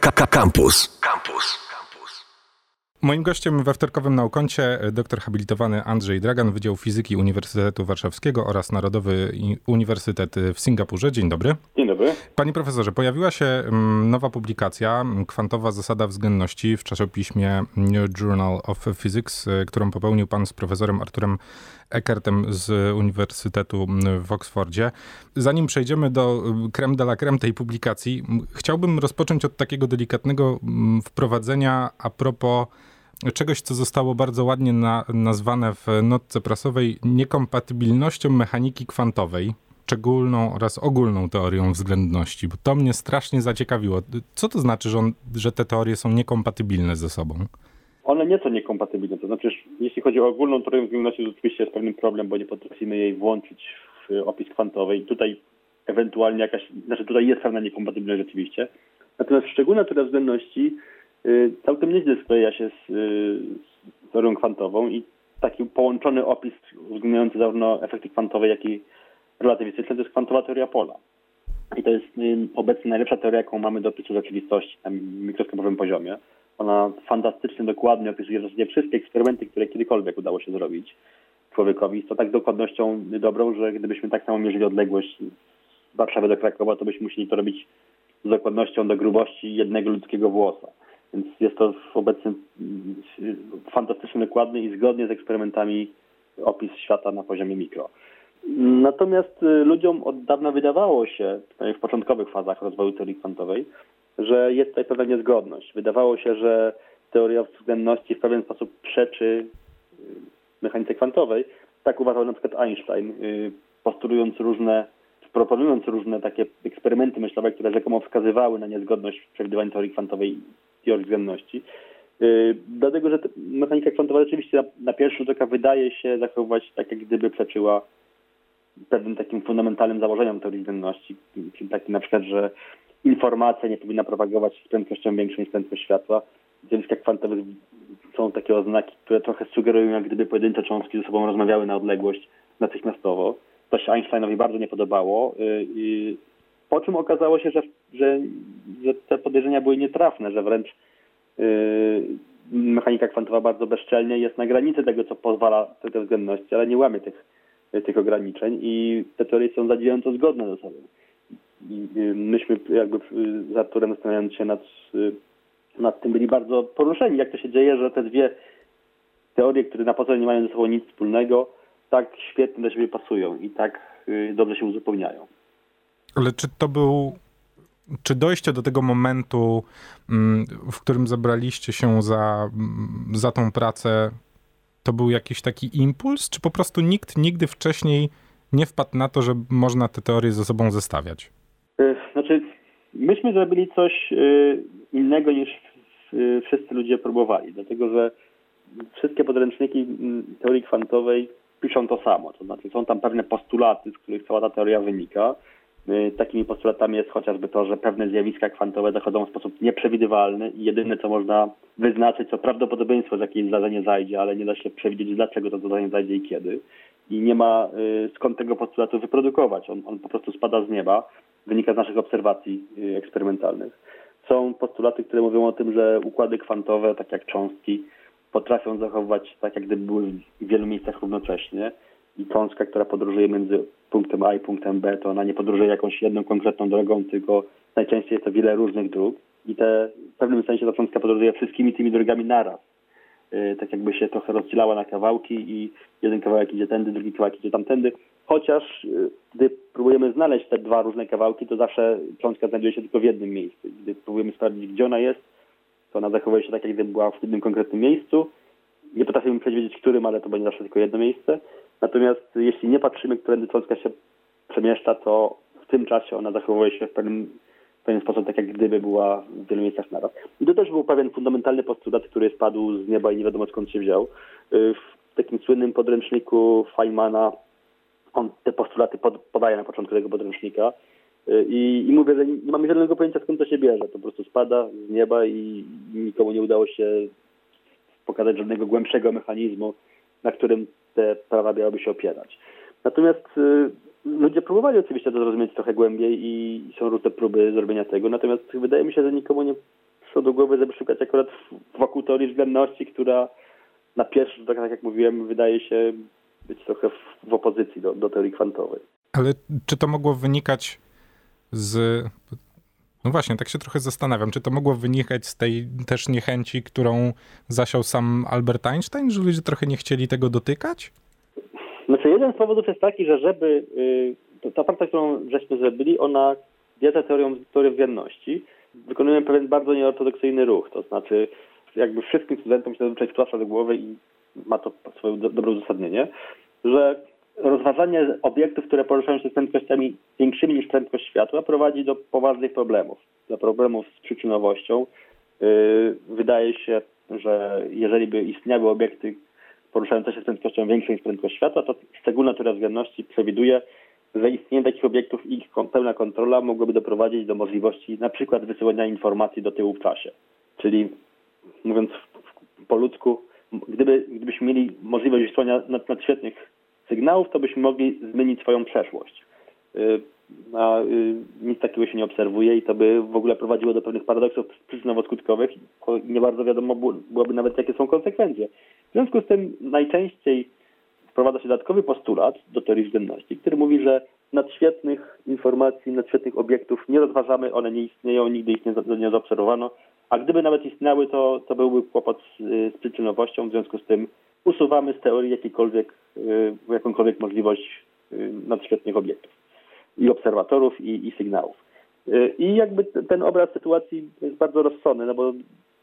Campus. Campus. Moim gościem we wtorkowym naukoncie doktor habilitowany Andrzej Dragan, Wydział Fizyki Uniwersytetu Warszawskiego oraz Narodowy Uniwersytet w Singapurze. Dzień dobry. Dzień dobry. Panie profesorze, pojawiła się mm, nowa publikacja, mm, Kwantowa zasada względności w czasopiśmie New Journal of Physics, y, którą popełnił pan z profesorem Arturem Eckertem z Uniwersytetu mm, w Oksfordzie. Zanim przejdziemy do creme de la creme tej publikacji, chciałbym rozpocząć od takiego delikatnego wprowadzenia a propos czegoś, co zostało bardzo ładnie na, nazwane w notce prasowej niekompatybilnością mechaniki kwantowej, szczególną oraz ogólną teorią względności, bo to mnie strasznie zaciekawiło. Co to znaczy, że, on, że te teorie są niekompatybilne ze sobą? One nie są niekompatybilne. To znaczy, jeśli chodzi o ogólną teorię względności, to oczywiście jest pewien problem, bo nie potrafimy jej włączyć w opis kwantowy. I tutaj ewentualnie jakaś, znaczy tutaj jest pewna niekompatybilność rzeczywiście. Natomiast szczególna teoria względności Y, całkiem nieźle skleja się z, y, z teorią kwantową i taki połączony opis uwzględniający zarówno efekty kwantowe, jak i relatywistyczne to jest kwantowa teoria pola. I to jest y, obecnie najlepsza teoria, jaką mamy do opisu rzeczywistości na mikroskopowym poziomie. Ona fantastycznie dokładnie opisuje w zasadzie wszystkie eksperymenty, które kiedykolwiek udało się zrobić człowiekowi. To tak dokładnością dobrą, że gdybyśmy tak samo mierzyli odległość z Warszawy do Krakowa, to byśmy musieli to robić z dokładnością do grubości jednego ludzkiego włosa. Więc jest to obecnie fantastyczny, dokładny i zgodnie z eksperymentami opis świata na poziomie mikro. Natomiast y, ludziom od dawna wydawało się, w początkowych fazach rozwoju teorii kwantowej, że jest tutaj pewna niezgodność. Wydawało się, że teoria względności w pewien sposób przeczy y, mechanice kwantowej. Tak uważał na przykład Einstein, y, postulując różne, proponując różne takie eksperymenty myślowe, które rzekomo wskazywały na niezgodność przewidywań teorii kwantowej teorii względności. Yy, dlatego, że mechanika kwantowa rzeczywiście na, na pierwszy rzut oka wydaje się zachowywać tak, jak gdyby przeczyła pewnym takim fundamentalnym założeniom teorii względności, takim na przykład, że informacja nie powinna propagować z prędkością większą niż prędkość światła. W zjawiskach kwantowych są takie oznaki, które trochę sugerują, jak gdyby pojedyncze cząstki ze sobą rozmawiały na odległość natychmiastowo. To się Einsteinowi bardzo nie podobało. Yy, po czym okazało się, że, że, że te podejrzenia były nietrafne, że wręcz yy, mechanika kwantowa bardzo bezczelnie jest na granicy tego, co pozwala te względności, ale nie łamie tych, tych ograniczeń i te teorie są zadziwiająco zgodne ze sobą. I yy, myśmy jakby z Arturem zastanawiając się nad, yy, nad tym byli bardzo poruszeni, jak to się dzieje, że te dwie teorie, które na początku nie mają ze sobą nic wspólnego, tak świetnie do siebie pasują i tak dobrze się uzupełniają. Ale czy to był, czy dojście do tego momentu, mm, w którym zabraliście się za, mm, za tą pracę, to był jakiś taki impuls, czy po prostu nikt nigdy wcześniej nie wpadł na to, że można te teorie ze sobą zestawiać? Znaczy, myśmy zrobili coś e, innego niż wszyscy ludzie próbowali, dlatego że wszystkie podręczniki mm, teorii kwantowej piszą to samo, to znaczy są tam pewne postulaty, z których cała ta teoria wynika, Y, takimi postulatami jest chociażby to, że pewne zjawiska kwantowe zachodzą w sposób nieprzewidywalny i jedyne co można wyznaczyć to prawdopodobieństwo, że jakieś zdarzenie zajdzie, ale nie da się przewidzieć dlaczego to zdarzenie zajdzie i kiedy. I nie ma y, skąd tego postulatu wyprodukować. On, on po prostu spada z nieba, wynika z naszych obserwacji y, eksperymentalnych. Są postulaty, które mówią o tym, że układy kwantowe, tak jak cząstki, potrafią zachowywać tak, jak gdyby były w wielu miejscach równocześnie i cząstka, która podróżuje między punktem A i punktem B, to ona nie podróżuje jakąś jedną konkretną drogą, tylko najczęściej jest to wiele różnych dróg i te, w pewnym sensie ta cząstka podróżuje wszystkimi tymi drogami naraz. Yy, tak jakby się trochę rozdzielała na kawałki i jeden kawałek idzie tędy, drugi kawałek idzie tamtędy. Chociaż yy, gdy próbujemy znaleźć te dwa różne kawałki, to zawsze cząstka znajduje się tylko w jednym miejscu. Gdy próbujemy sprawdzić, gdzie ona jest, to ona zachowuje się tak, jak gdyby była w jednym konkretnym miejscu. Nie potrafimy przewidzieć, którym, ale to będzie zawsze tylko jedno miejsce. Natomiast jeśli nie patrzymy, którędy Polska się przemieszcza, to w tym czasie ona zachowuje się w pewnym, w pewien sposób tak, jak gdyby była w wielu miejscach naraz. I to też był pewien fundamentalny postulat, który spadł z nieba i nie wiadomo skąd się wziął. W takim słynnym podręczniku Feynmana on te postulaty pod, podaje na początku tego podręcznika. I, I, mówię, że nie mamy żadnego pojęcia skąd to się bierze. To po prostu spada z nieba i nikomu nie udało się pokazać żadnego głębszego mechanizmu, na którym te prawa miałyby się opierać. Natomiast y, ludzie próbowali oczywiście to zrozumieć trochę głębiej i są różne próby zrobienia tego, natomiast wydaje mi się, że nikomu nie przyszło do głowy, żeby szukać akurat wokół teorii względności, która na pierwszy rzut tak jak mówiłem, wydaje się być trochę w, w opozycji do, do teorii kwantowej. Ale czy to mogło wynikać z no właśnie, tak się trochę zastanawiam, czy to mogło wynikać z tej też niechęci, którą zasiał sam Albert Einstein, że ludzie trochę nie chcieli tego dotykać? Znaczy, jeden z powodów jest taki, że żeby yy, ta praca, którą żeśmy zrobili, ona bierze teorią, teorię względności, wykonuje pewien bardzo nieortodoksyjny ruch, to znaczy jakby wszystkim studentom się zazwyczaj wprasza do głowy i ma to swoje do, dobre uzasadnienie, że rozważanie obiektów, które poruszają się z prędkościami większymi niż prędkość światła prowadzi do poważnych problemów. Do problemów z przyczynowością. Yy, wydaje się, że jeżeli by istniały obiekty poruszające się z prędkością większą niż prędkość światła, to szczególna teoria względności przewiduje, że istnienie takich obiektów i ich pełna kontrola mogłoby doprowadzić do możliwości na przykład wysyłania informacji do tyłu w czasie. Czyli mówiąc po ludzku, gdyby, gdybyśmy mieli możliwość wysłania nadświetnych sygnałów, to byśmy mogli zmienić swoją przeszłość. Y, a y, nic takiego się nie obserwuje i to by w ogóle prowadziło do pewnych paradoksów przyczynowo-skutkowych. Nie bardzo wiadomo byłoby nawet, jakie są konsekwencje. W związku z tym najczęściej wprowadza się dodatkowy postulat do teorii względności, który mówi, że nadświetnych informacji, nadświetnych obiektów nie rozważamy, one nie istnieją, nigdy ich nie, nie zaobserwowano, a gdyby nawet istniały, to, to byłby kłopot z, z przyczynowością, w związku z tym usuwamy z teorii jakikolwiek, y, jakąkolwiek możliwość y, nadświetnych obiektów i obserwatorów i, i sygnałów. Y, I jakby ten obraz sytuacji jest bardzo rozsądny, no bo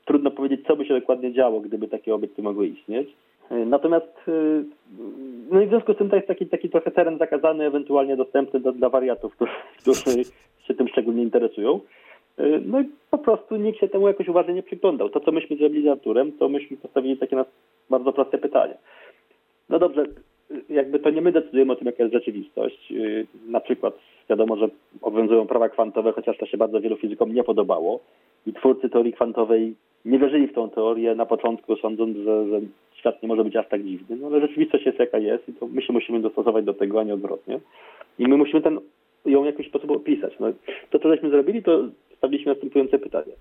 trudno powiedzieć, co by się dokładnie działo, gdyby takie obiekty mogły istnieć. Natomiast no i w związku z tym to jest taki, taki trochę teren zakazany, ewentualnie dostępny do, dla wariatów, którzy, którzy się tym szczególnie interesują. No i po prostu nikt się temu jakoś uważnie nie przyglądał. To, co myśmy zrobili z Arturem, to myśmy postawili takie na bardzo proste pytanie. No dobrze, jakby to nie my decydujemy o tym, jaka jest rzeczywistość. Na przykład wiadomo, że obowiązują prawa kwantowe, chociaż to się bardzo wielu fizykom nie podobało. I twórcy teorii kwantowej nie wierzyli w tą teorię na początku, sądząc, że, że świat nie może być aż tak dziwny. No ale rzeczywistość jest jaka jest i to my się musimy dostosować do tego, a nie odwrotnie. I my musimy ten, ją w jakiś sposób opisać. No, to, co żeśmy zrobili, to stawiliśmy następujące pytanie.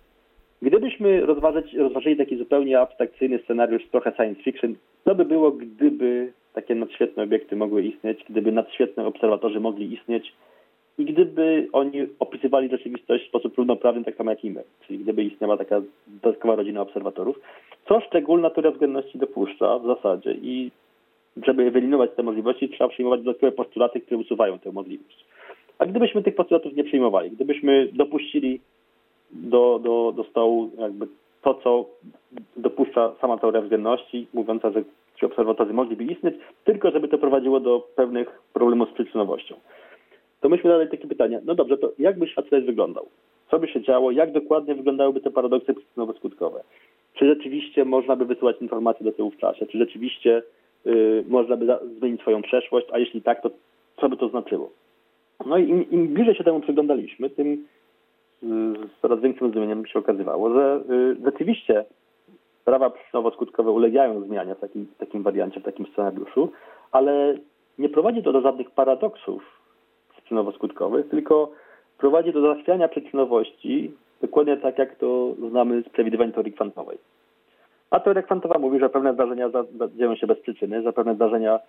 Gdybyśmy rozważyć, rozważyli taki zupełnie abstrakcyjny scenariusz, trochę science fiction, co by było, gdyby takie nadświetne obiekty mogły istnieć, gdyby nadświetne obserwatorzy mogli istnieć i gdyby oni opisywali rzeczywistość w sposób równoprawny, tak samo jak i my, czyli gdyby istniała taka dodatkowa rodzina obserwatorów, co szczególna teoria względności dopuszcza w zasadzie i żeby wyeliminować te możliwości, trzeba przyjmować dodatkowe postulaty, które usuwają tę możliwość. A gdybyśmy tych postulatów nie przyjmowali, gdybyśmy dopuścili do, do, do stołu jakby to, co dopuszcza sama teoria względności, mówiąca, że ci obserwatorzy mogliby istnieć, tylko żeby to prowadziło do pewnych problemów z przyczynowością. To myśmy zadali takie pytanie, no dobrze, to jak by świat wtedy wyglądał? Co by się działo? Jak dokładnie wyglądałyby te paradoksy przyczynowo-skutkowe? Czy rzeczywiście można by wysyłać informacje do tyłu w czasie? Czy rzeczywiście y, można by zmienić swoją przeszłość? A jeśli tak, to co by to znaczyło? No i im, im bliżej się temu przyglądaliśmy, tym z coraz większym zdumieniem się okazywało, że y, rzeczywiście prawa przyczynowo-skutkowe ulegają zmianie w takim, takim wariancie, w takim scenariuszu, ale nie prowadzi to do żadnych paradoksów przyczynowo-skutkowych, tylko prowadzi do zachwiania przyczynowości, dokładnie tak jak to znamy z przewidywań teorii kwantowej. A teoria kwantowa mówi, że pewne zdarzenia dzieją się bez przyczyny, że pewne zdarzenia y, y,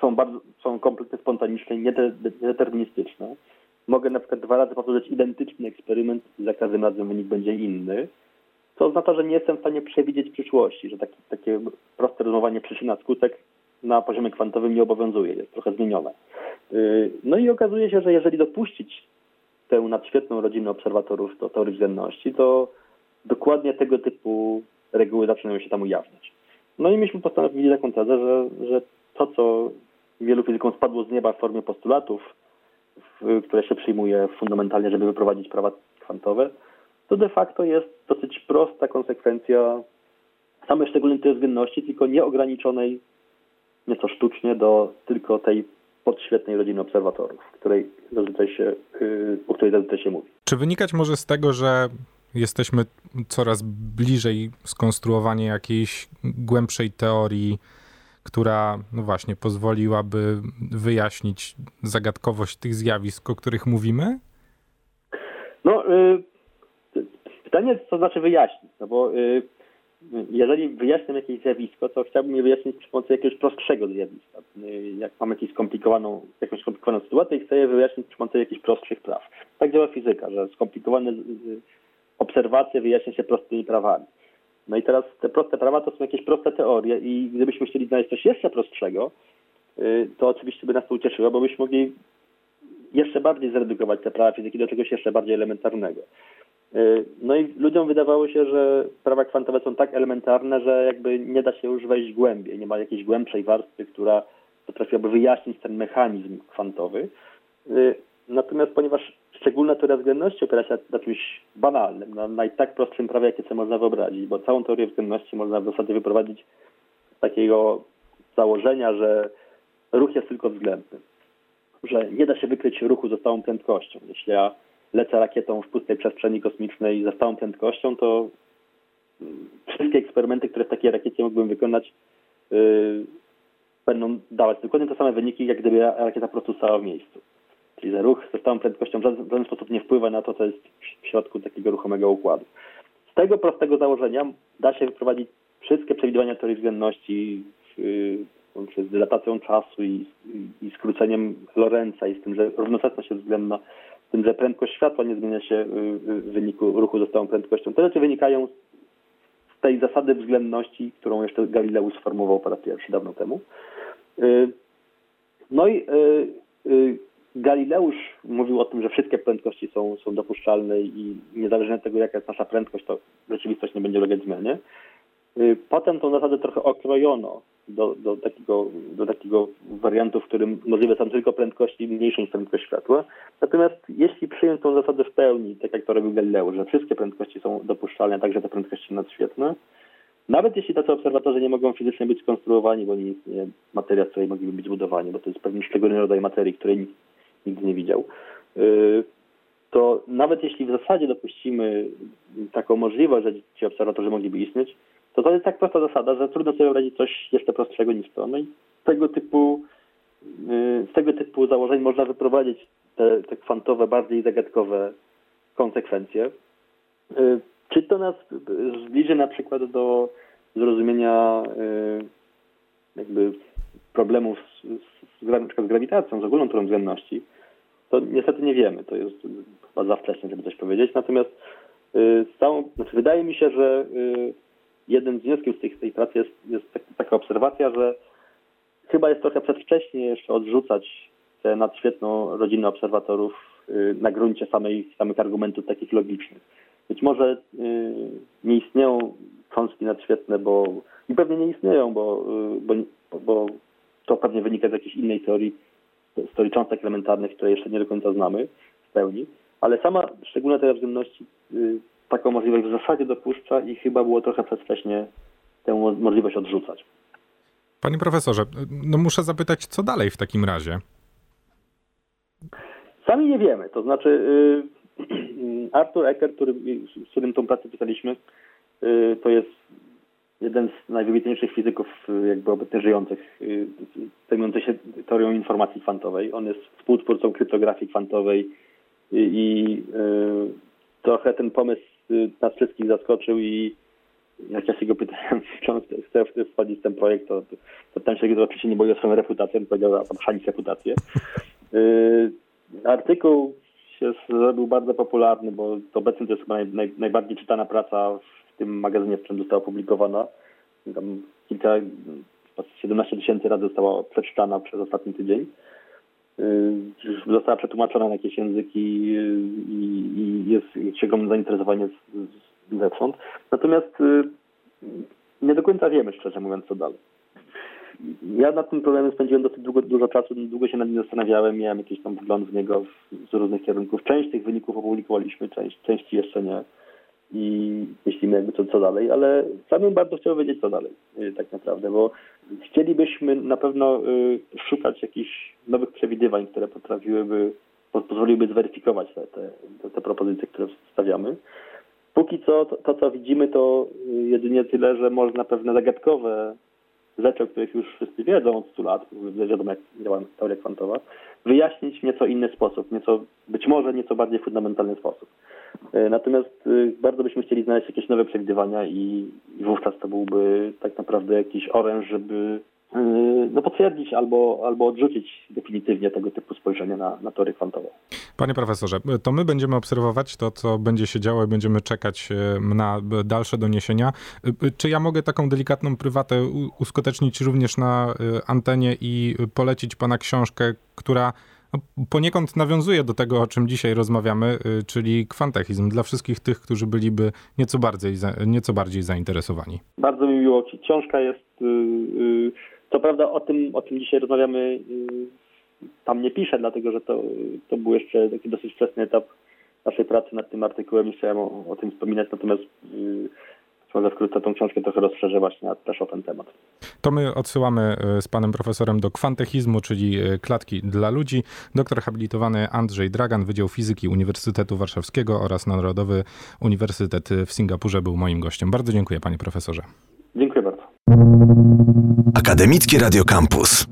są, bardzo, są kompletnie spontaniczne, niedeterministyczne. Mogę na przykład dwa razy powtórzyć identyczny eksperyment i za każdym razem wynik będzie inny. To oznacza, że nie jestem w stanie przewidzieć przyszłości, że taki, takie proste rozumowanie przyczyna-skutek na poziomie kwantowym nie obowiązuje, jest trochę zmienione. Y, no i okazuje się, że jeżeli dopuścić tę nadświetną rodzinę obserwatorów do teorii względności, to dokładnie tego typu reguły zaczynają się tam ujawniać. No i myśmy postanowili taką tezę, że, że to, co wielu fizykom spadło z nieba w formie postulatów, które się przyjmuje fundamentalnie, żeby wyprowadzić prawa kwantowe, to de facto jest dosyć prosta konsekwencja samej szczególnej względności, tylko nieograniczonej nieco sztucznie do tylko tej podświetnej rodziny obserwatorów, której zazwyczaj yy, o której zazwyczaj się mówi. Czy wynikać może z tego, że jesteśmy coraz bliżej skonstruowania jakiejś głębszej teorii która, no właśnie, pozwoliłaby wyjaśnić zagadkowość tych zjawisk, o których mówimy? No, y, Pytanie, co znaczy wyjaśnić, no bo y, jeżeli wyjaśniam jakieś zjawisko, to chciałbym je wyjaśnić przy pomocy jakiegoś prostszego zjawiska. Y, jak mam jakąś skomplikowaną, jakąś skomplikowaną sytuację chcę je wyjaśnić przy pomocy jakichś prostszych praw. Tak działa fizyka, że skomplikowane obserwacje wyjaśnia się prostymi prawami. No i teraz te proste prawa to są jakieś proste teorie i gdybyśmy chcieli znaleźć coś jeszcze prostszego, y, to oczywiście by nas to ucieszyło, bo byśmy mogli jeszcze bardziej zredukować te prawa fizyki do czegoś jeszcze bardziej elementarnego. Y, no i ludziom wydawało się, że prawa kwantowe są tak elementarne, że jakby nie da się już wejść głębiej, nie ma jakiejś głębszej warstwy, która potrafiłaby wyjaśnić ten mechanizm kwantowy. Natomiast ponieważ szczególna teoria względności opiera się na czymś banalnym, na najtak prawie, jakie sobie można wyobrazić, bo całą teorię względności można w zasadzie wyprowadzić z takiego założenia, że ruch jest tylko względny. Że nie da się wykryć ruchu ze stałą prędkością. Jeśli ja lecę rakietą w pustej przestrzeni kosmicznej ze stałą prędkością, to wszystkie eksperymenty, które w takiej rakiecie mógłbym wykonać, yy, będą dawać dokładnie te same wyniki, jak gdyby rakieta po prostu stała w miejscu. Czyli że ruch ze stałą prędkością w żaden, sposób nie wpływa na to, co jest w środku takiego ruchomego układu. Z tego prostego założenia da się wyprowadzić wszystkie przewidywania teorii względności yy, z dylatacją czasu i, i, i skróceniem Lorenza i z tym, że równoczesność jest względna tym, że prędkość światła nie zmienia się w wyniku ruchu ze stałą prędkością. Te rzeczy wynikają z tej zasady względności, którą jeszcze Galileusz sformułował po raz pierwszy dawno temu. Y, no i Galileusz mówił o tym, że wszystkie prędkości są, są dopuszczalne i niezależnie od tego, jaka jest nasza prędkość, to rzeczywistość nie będzie ulegać zmianie. Potem tą zasadę trochę okrojono do, do, takiego, do takiego wariantu, w którym możliwe są tylko prędkości mniejsze niż prędkość światła. Natomiast jeśli przyjąć tą zasadę w pełni, tak jak to robił Galileo, że wszystkie prędkości są dopuszczalne, także te prędkości nadświetne, nawet jeśli tacy obserwatorzy nie mogą fizycznie być skonstruowani, bo nie istnieje materia, z której mogliby być budowani, bo to jest pewien szczególny rodzaj materii, której nigdy nie widział, yy, to nawet jeśli w zasadzie dopuścimy taką możliwość, że ci obserwatorzy mogliby istnieć, to to jest tak prosta zasada, że trudno sobie wyobrazić coś jeszcze prostszego niż to. No i tego typu, y, z tego typu założeń można wyprowadzić te, te kwantowe, bardziej zagadkowe konsekwencje. Y, czy to nas zbliży na przykład do zrozumienia y, jakby problemów z, z, przykład z grawitacją, z ogólną teorią względności, to niestety nie wiemy. To jest chyba za wcześnie, żeby coś powiedzieć. Natomiast z całą, znaczy wydaje mi się, że jednym z wniosków z tej, tej pracy jest, jest tak, taka obserwacja, że chyba jest trochę przedwcześnie jeszcze odrzucać tę nadświetną rodzinę obserwatorów y, na gruncie samej, samych argumentów takich logicznych. Być może y, nie istnieją cząstki nadświetne, bo i pewnie nie istnieją, bo, y, bo, bo pewnie wynika z jakiejś innej teorii, z teorii cząstek elementarnych, które jeszcze nie do końca znamy w pełni, ale sama szczególna teoria względności taką możliwość w zasadzie dopuszcza i chyba było trochę przedwcześnie tę możliwość odrzucać. Panie profesorze, no muszę zapytać, co dalej w takim razie? Sami nie wiemy. To znaczy, y, Arthur Eckert, który, z którym tą pracę pisaliśmy, y, to jest jeden z najwybitniejszych fizyków y, jakby obecnie żyjących, zajmujący się teorią informacji kwantowej. On jest współtwórcą kryptografii kwantowej i, i trochę ten pomysł Y, nas wszystkich zaskoczył i jak ja się go pytałem, czy on chce wchodzić w ten projekt, to, to tam się go oczywiście nie boi o swoją reputację, on powiedział, a pan chrzanić reputację. Yy, artykuł się zrobił bardzo popularny, bo to obecnie to jest chyba naj, naj, najbardziej czytana praca w tym magazynie, w którym została opublikowana. Tam kilka, 17 tysięcy razy została przeczytana przez ostatni tydzień. Y, została przetłumaczona na jakieś języki y, i, jest ogromne zainteresowanie zewsząd. Natomiast y, nie do końca wiemy, szczerze mówiąc, co dalej. Ja nad tym problemem spędziłem dosyć długo, dużo czasu, długo się nad nim zastanawiałem, miałem jakiś tam wgląd w niego z różnych kierunków. Część tych wyników opublikowaliśmy, część, części jeszcze nie i myślimy jakby co, co dalej, ale sam bym bardzo chciał wiedzieć co dalej tak naprawdę, bo chcielibyśmy na pewno szukać jakichś nowych przewidywań, które potrafiłyby, pozwoliłyby zweryfikować te, te, te propozycje, które stawiamy. Póki co, to, to, co widzimy, to jedynie tyle, że można pewne zagadkowe rzeczy, o których już wszyscy wiedzą od 100 lat, wiadomo jak działa teoria kwantowa, wyjaśnić w nieco inny sposób, nieco, być może nieco bardziej fundamentalny sposób. E, natomiast e, bardzo byśmy chcieli znaleźć jakieś nowe przewidywania i, i wówczas to byłby tak naprawdę jakiś oręż, żeby no, potwierdzić albo, albo odrzucić definitywnie tego typu spojrzenie na, na teorię kwantową. Panie profesorze, to my będziemy obserwować to, co będzie się działo i będziemy czekać na dalsze doniesienia. Czy ja mogę taką delikatną prywatę uskutecznić również na antenie i polecić pana książkę, która no, poniekąd nawiązuje do tego, o czym dzisiaj rozmawiamy, czyli kwantechizm dla wszystkich tych, którzy byliby nieco bardziej, nieco bardziej zainteresowani. Bardzo mi miło. Książka jest, co prawda o tym, o czym dzisiaj rozmawiamy, tam nie piszę, dlatego że to, to był jeszcze taki dosyć wczesny etap naszej pracy nad tym artykułem i chciałem o, o tym wspominać, natomiast mogę wkrótce tą książkę trochę rozszerzywać też o ten temat. To my odsyłamy e, z panem profesorem do kwantechizmu, czyli klatki dla ludzi. Doktor habilitowany Andrzej Dragan, Wydział Fizyki Uniwersytetu Warszawskiego oraz Narodowy Uniwersytet w Singapurze był moim gościem. Bardzo dziękuję panie profesorze. Dziękuję bardzo. Akademickie Radio Campus.